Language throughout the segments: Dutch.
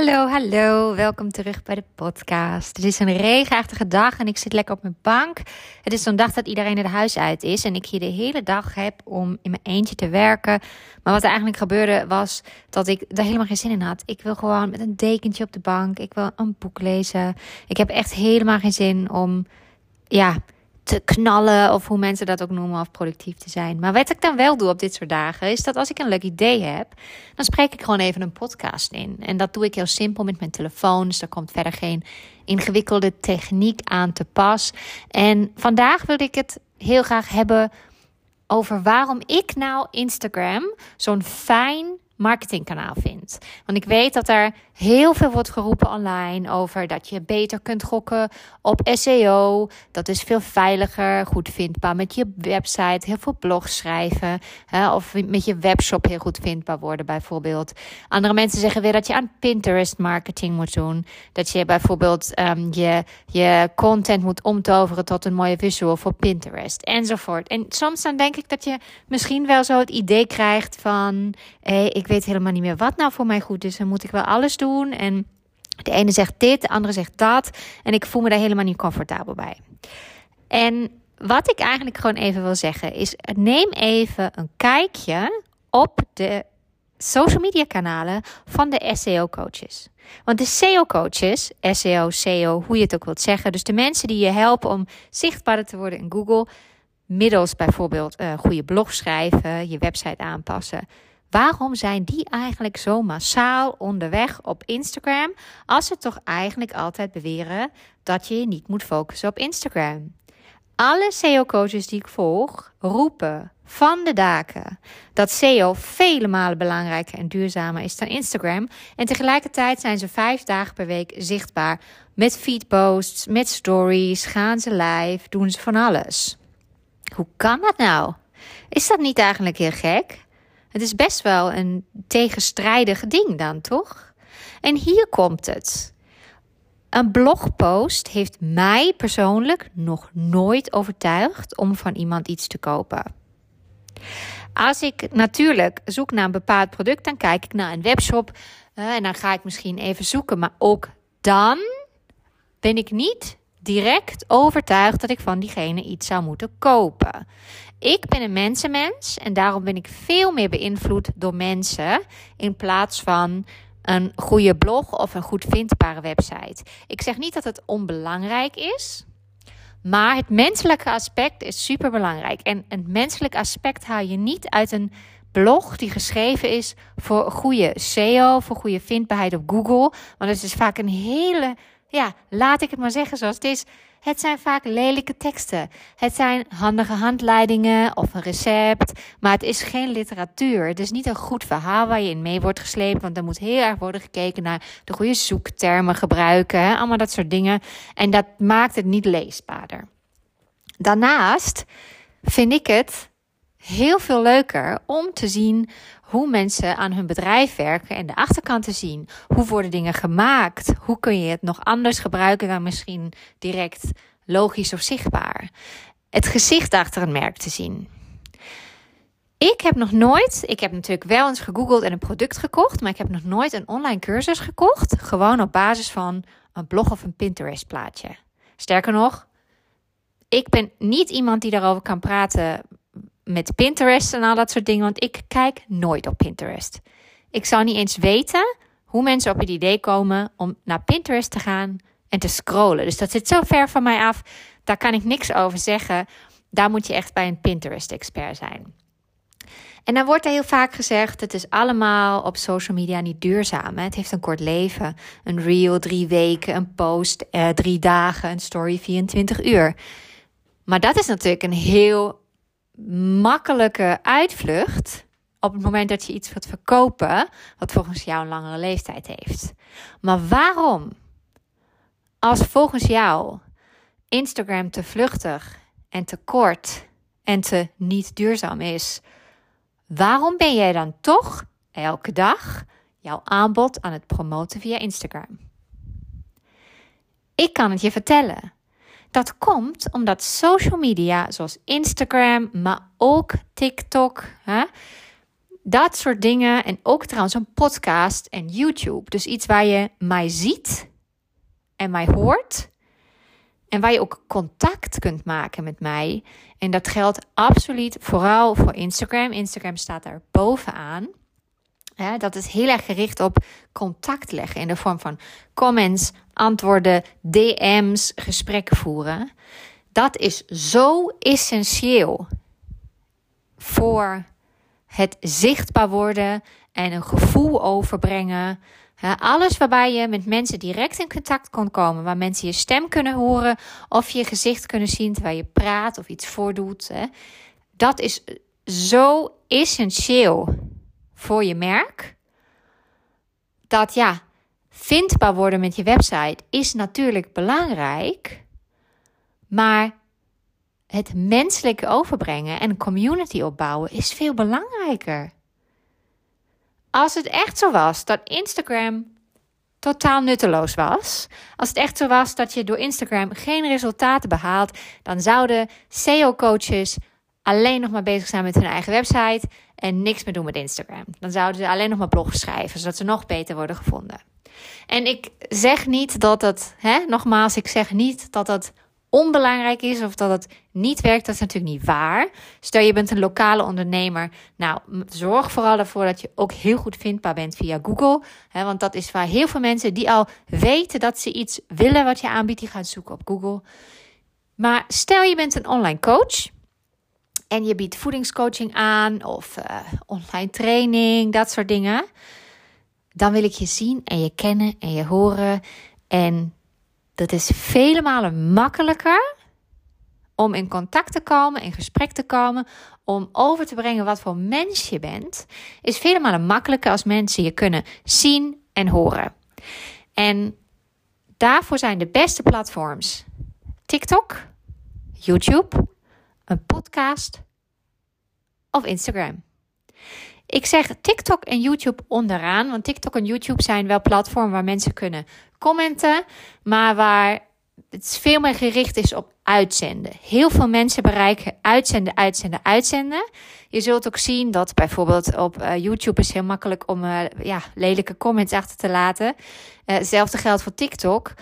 Hallo, hallo. Welkom terug bij de podcast. Het is een regenachtige dag en ik zit lekker op mijn bank. Het is zo'n dag dat iedereen het huis uit is en ik hier de hele dag heb om in mijn eentje te werken. Maar wat er eigenlijk gebeurde was dat ik er helemaal geen zin in had. Ik wil gewoon met een dekentje op de bank. Ik wil een boek lezen. Ik heb echt helemaal geen zin om, ja, te knallen of hoe mensen dat ook noemen of productief te zijn. Maar wat ik dan wel doe op dit soort dagen is dat als ik een leuk idee heb, dan spreek ik gewoon even een podcast in. En dat doe ik heel simpel met mijn telefoon, dus er komt verder geen ingewikkelde techniek aan te pas. En vandaag wil ik het heel graag hebben over waarom ik nou Instagram zo'n fijn marketingkanaal vind. Want ik weet dat er heel veel wordt geroepen online over dat je beter kunt gokken op SEO. Dat is veel veiliger, goed vindbaar met je website, heel veel blogs schrijven. Hè, of met je webshop heel goed vindbaar worden, bijvoorbeeld. Andere mensen zeggen weer dat je aan Pinterest marketing moet doen. Dat je bijvoorbeeld um, je, je content moet omtoveren tot een mooie visual voor Pinterest enzovoort. En soms dan denk ik dat je misschien wel zo het idee krijgt van: hé, ik weet helemaal niet meer wat nou voor mij goed is. Dan moet ik wel alles doen en de ene zegt dit, de andere zegt dat. En ik voel me daar helemaal niet comfortabel bij. En wat ik eigenlijk gewoon even wil zeggen is: neem even een kijkje op de social media kanalen van de SEO coaches. Want de SEO coaches, SEO, SEO, hoe je het ook wilt zeggen, dus de mensen die je helpen om zichtbaarder te worden in Google, middels bijvoorbeeld uh, goede blog schrijven, je website aanpassen, Waarom zijn die eigenlijk zo massaal onderweg op Instagram als ze toch eigenlijk altijd beweren dat je je niet moet focussen op Instagram? Alle SEO-coaches die ik volg roepen van de daken dat SEO vele malen belangrijker en duurzamer is dan Instagram. En tegelijkertijd zijn ze vijf dagen per week zichtbaar met feedposts, met stories, gaan ze live, doen ze van alles. Hoe kan dat nou? Is dat niet eigenlijk heel gek? Het is best wel een tegenstrijdig ding dan, toch? En hier komt het. Een blogpost heeft mij persoonlijk nog nooit overtuigd om van iemand iets te kopen. Als ik natuurlijk zoek naar een bepaald product, dan kijk ik naar een webshop uh, en dan ga ik misschien even zoeken. Maar ook dan ben ik niet direct overtuigd dat ik van diegene iets zou moeten kopen. Ik ben een mensenmens en daarom ben ik veel meer beïnvloed door mensen in plaats van een goede blog of een goed vindbare website. Ik zeg niet dat het onbelangrijk is, maar het menselijke aspect is super belangrijk. En een menselijk aspect haal je niet uit een blog die geschreven is voor goede SEO, voor goede vindbaarheid op Google. Want het is vaak een hele ja, laat ik het maar zeggen zoals het is. Het zijn vaak lelijke teksten. Het zijn handige handleidingen of een recept. Maar het is geen literatuur. Het is niet een goed verhaal waar je in mee wordt gesleept. Want er moet heel erg worden gekeken naar de goede zoektermen gebruiken. Allemaal dat soort dingen. En dat maakt het niet leesbaarder. Daarnaast vind ik het heel veel leuker om te zien hoe mensen aan hun bedrijf werken en de achterkant te zien. Hoe worden dingen gemaakt? Hoe kun je het nog anders gebruiken dan misschien direct logisch of zichtbaar? Het gezicht achter een merk te zien. Ik heb nog nooit, ik heb natuurlijk wel eens gegoogeld en een product gekocht, maar ik heb nog nooit een online cursus gekocht. Gewoon op basis van een blog of een Pinterest plaatje. Sterker nog, ik ben niet iemand die daarover kan praten met Pinterest en al dat soort dingen, want ik kijk nooit op Pinterest. Ik zou niet eens weten hoe mensen op het idee komen om naar Pinterest te gaan en te scrollen. Dus dat zit zo ver van mij af, daar kan ik niks over zeggen. Daar moet je echt bij een Pinterest-expert zijn. En dan wordt er heel vaak gezegd: het is allemaal op social media niet duurzaam. Hè? Het heeft een kort leven. Een reel drie weken, een post eh, drie dagen, een story 24 uur. Maar dat is natuurlijk een heel makkelijke uitvlucht op het moment dat je iets wilt verkopen, wat volgens jou een langere leeftijd heeft. Maar waarom, als volgens jou Instagram te vluchtig en te kort en te niet duurzaam is, waarom ben jij dan toch elke dag jouw aanbod aan het promoten via Instagram? Ik kan het je vertellen. Dat komt omdat social media zoals Instagram, maar ook TikTok, hè, dat soort dingen. En ook trouwens een podcast en YouTube. Dus iets waar je mij ziet en mij hoort. En waar je ook contact kunt maken met mij. En dat geldt absoluut vooral voor Instagram. Instagram staat daar bovenaan. Dat is heel erg gericht op contact leggen in de vorm van comments, antwoorden, DM's, gesprekken voeren. Dat is zo essentieel voor het zichtbaar worden en een gevoel overbrengen. alles waarbij je met mensen direct in contact kon komen, waar mensen je stem kunnen horen of je gezicht kunnen zien terwijl je praat of iets voordoet. Dat is zo essentieel voor je merk. Dat ja, vindbaar worden met je website is natuurlijk belangrijk, maar het menselijke overbrengen en community opbouwen is veel belangrijker. Als het echt zo was dat Instagram totaal nutteloos was, als het echt zo was dat je door Instagram geen resultaten behaalt, dan zouden SEO-coaches alleen nog maar bezig zijn met hun eigen website en niks meer doen met Instagram. Dan zouden ze alleen nog maar blogs schrijven, zodat ze nog beter worden gevonden. En ik zeg niet dat het, hè, nogmaals, ik zeg niet dat het onbelangrijk is of dat het niet werkt, dat is natuurlijk niet waar. Stel je bent een lokale ondernemer, nou zorg vooral ervoor dat je ook heel goed vindbaar bent via Google, hè, want dat is waar heel veel mensen die al weten dat ze iets willen wat je aanbiedt, die gaan zoeken op Google. Maar stel je bent een online coach en je biedt voedingscoaching aan of uh, online training, dat soort dingen, dan wil ik je zien en je kennen en je horen en dat is vele malen makkelijker om in contact te komen, in gesprek te komen, om over te brengen wat voor mens je bent, is vele malen makkelijker als mensen je kunnen zien en horen. En daarvoor zijn de beste platforms TikTok, YouTube, een podcast of Instagram. Ik zeg TikTok en YouTube onderaan, want TikTok en YouTube zijn wel platformen waar mensen kunnen commenten, maar waar het veel meer gericht is op uitzenden. Heel veel mensen bereiken uitzenden, uitzenden, uitzenden. Je zult ook zien dat bijvoorbeeld op uh, YouTube is heel makkelijk om uh, ja, lelijke comments achter te laten. Uh, hetzelfde geldt voor TikTok.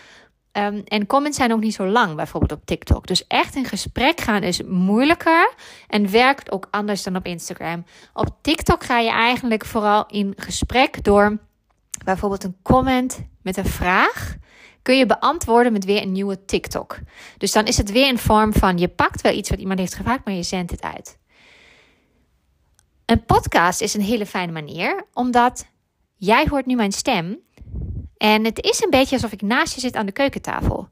Um, en comments zijn ook niet zo lang, bijvoorbeeld op TikTok. Dus echt in gesprek gaan is moeilijker en werkt ook anders dan op Instagram. Op TikTok ga je eigenlijk vooral in gesprek door bijvoorbeeld een comment met een vraag. Kun je beantwoorden met weer een nieuwe TikTok. Dus dan is het weer in vorm van je pakt wel iets wat iemand heeft gevraagd, maar je zendt het uit. Een podcast is een hele fijne manier, omdat jij hoort nu mijn stem en het is een beetje alsof ik naast je zit aan de keukentafel.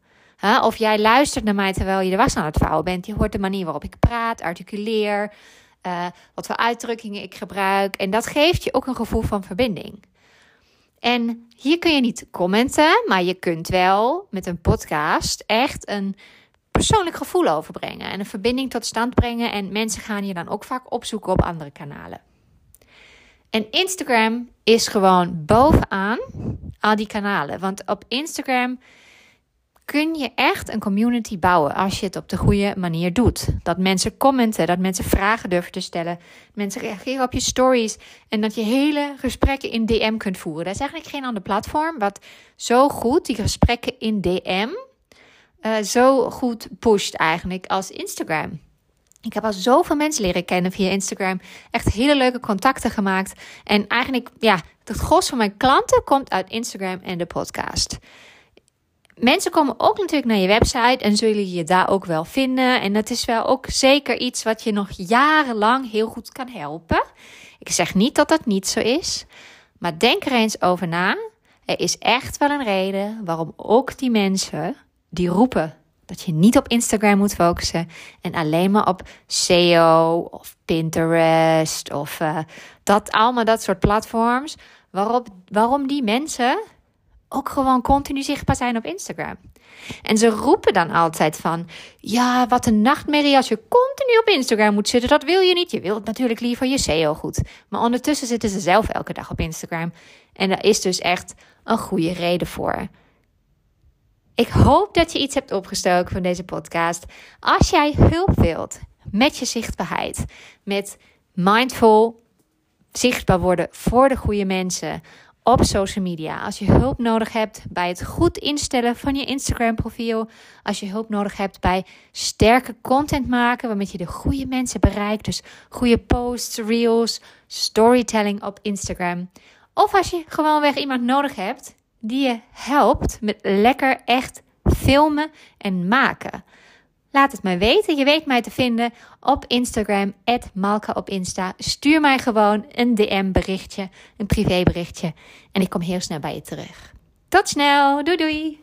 Of jij luistert naar mij terwijl je de was aan het vouwen bent. Je hoort de manier waarop ik praat, articuleer, uh, wat voor uitdrukkingen ik gebruik. En dat geeft je ook een gevoel van verbinding. En hier kun je niet commenten, maar je kunt wel met een podcast echt een persoonlijk gevoel overbrengen en een verbinding tot stand brengen. En mensen gaan je dan ook vaak opzoeken op andere kanalen. En Instagram is gewoon bovenaan al die kanalen. Want op Instagram kun je echt een community bouwen als je het op de goede manier doet. Dat mensen commenten, dat mensen vragen durven te stellen, mensen reageren op je stories en dat je hele gesprekken in DM kunt voeren. Dat is eigenlijk geen ander platform wat zo goed die gesprekken in DM uh, zo goed pusht eigenlijk als Instagram. Ik heb al zoveel mensen leren kennen via Instagram. Echt hele leuke contacten gemaakt. En eigenlijk, ja, het gros van mijn klanten komt uit Instagram en de podcast. Mensen komen ook natuurlijk naar je website en zullen je daar ook wel vinden. En dat is wel ook zeker iets wat je nog jarenlang heel goed kan helpen. Ik zeg niet dat dat niet zo is, maar denk er eens over na. Er is echt wel een reden waarom ook die mensen die roepen dat je niet op Instagram moet focussen en alleen maar op SEO of Pinterest of uh, dat allemaal dat soort platforms. Waarop, waarom die mensen ook gewoon continu zichtbaar zijn op Instagram. En ze roepen dan altijd van: ja, wat een nachtmerrie als je continu op Instagram moet zitten. Dat wil je niet. Je wilt natuurlijk liever je SEO goed. Maar ondertussen zitten ze zelf elke dag op Instagram. En daar is dus echt een goede reden voor. Ik hoop dat je iets hebt opgestoken van deze podcast. Als jij hulp wilt met je zichtbaarheid, met mindful zichtbaar worden voor de goede mensen op social media. Als je hulp nodig hebt bij het goed instellen van je Instagram profiel. Als je hulp nodig hebt bij sterke content maken waarmee je de goede mensen bereikt. Dus goede posts, reels, storytelling op Instagram. Of als je gewoonweg iemand nodig hebt die je helpt met lekker echt filmen en maken. Laat het mij weten. Je weet mij te vinden op Instagram, Malka op Insta. Stuur mij gewoon een DM-berichtje, een privéberichtje. En ik kom heel snel bij je terug. Tot snel. Doei doei.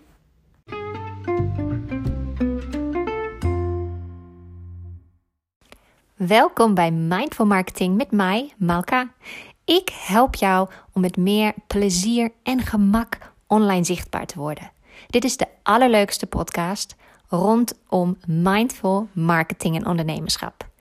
Welkom bij Mindful Marketing met mij, Malka. Ik help jou om met meer plezier en gemak online zichtbaar te worden. Dit is de allerleukste podcast rondom mindful marketing en ondernemerschap.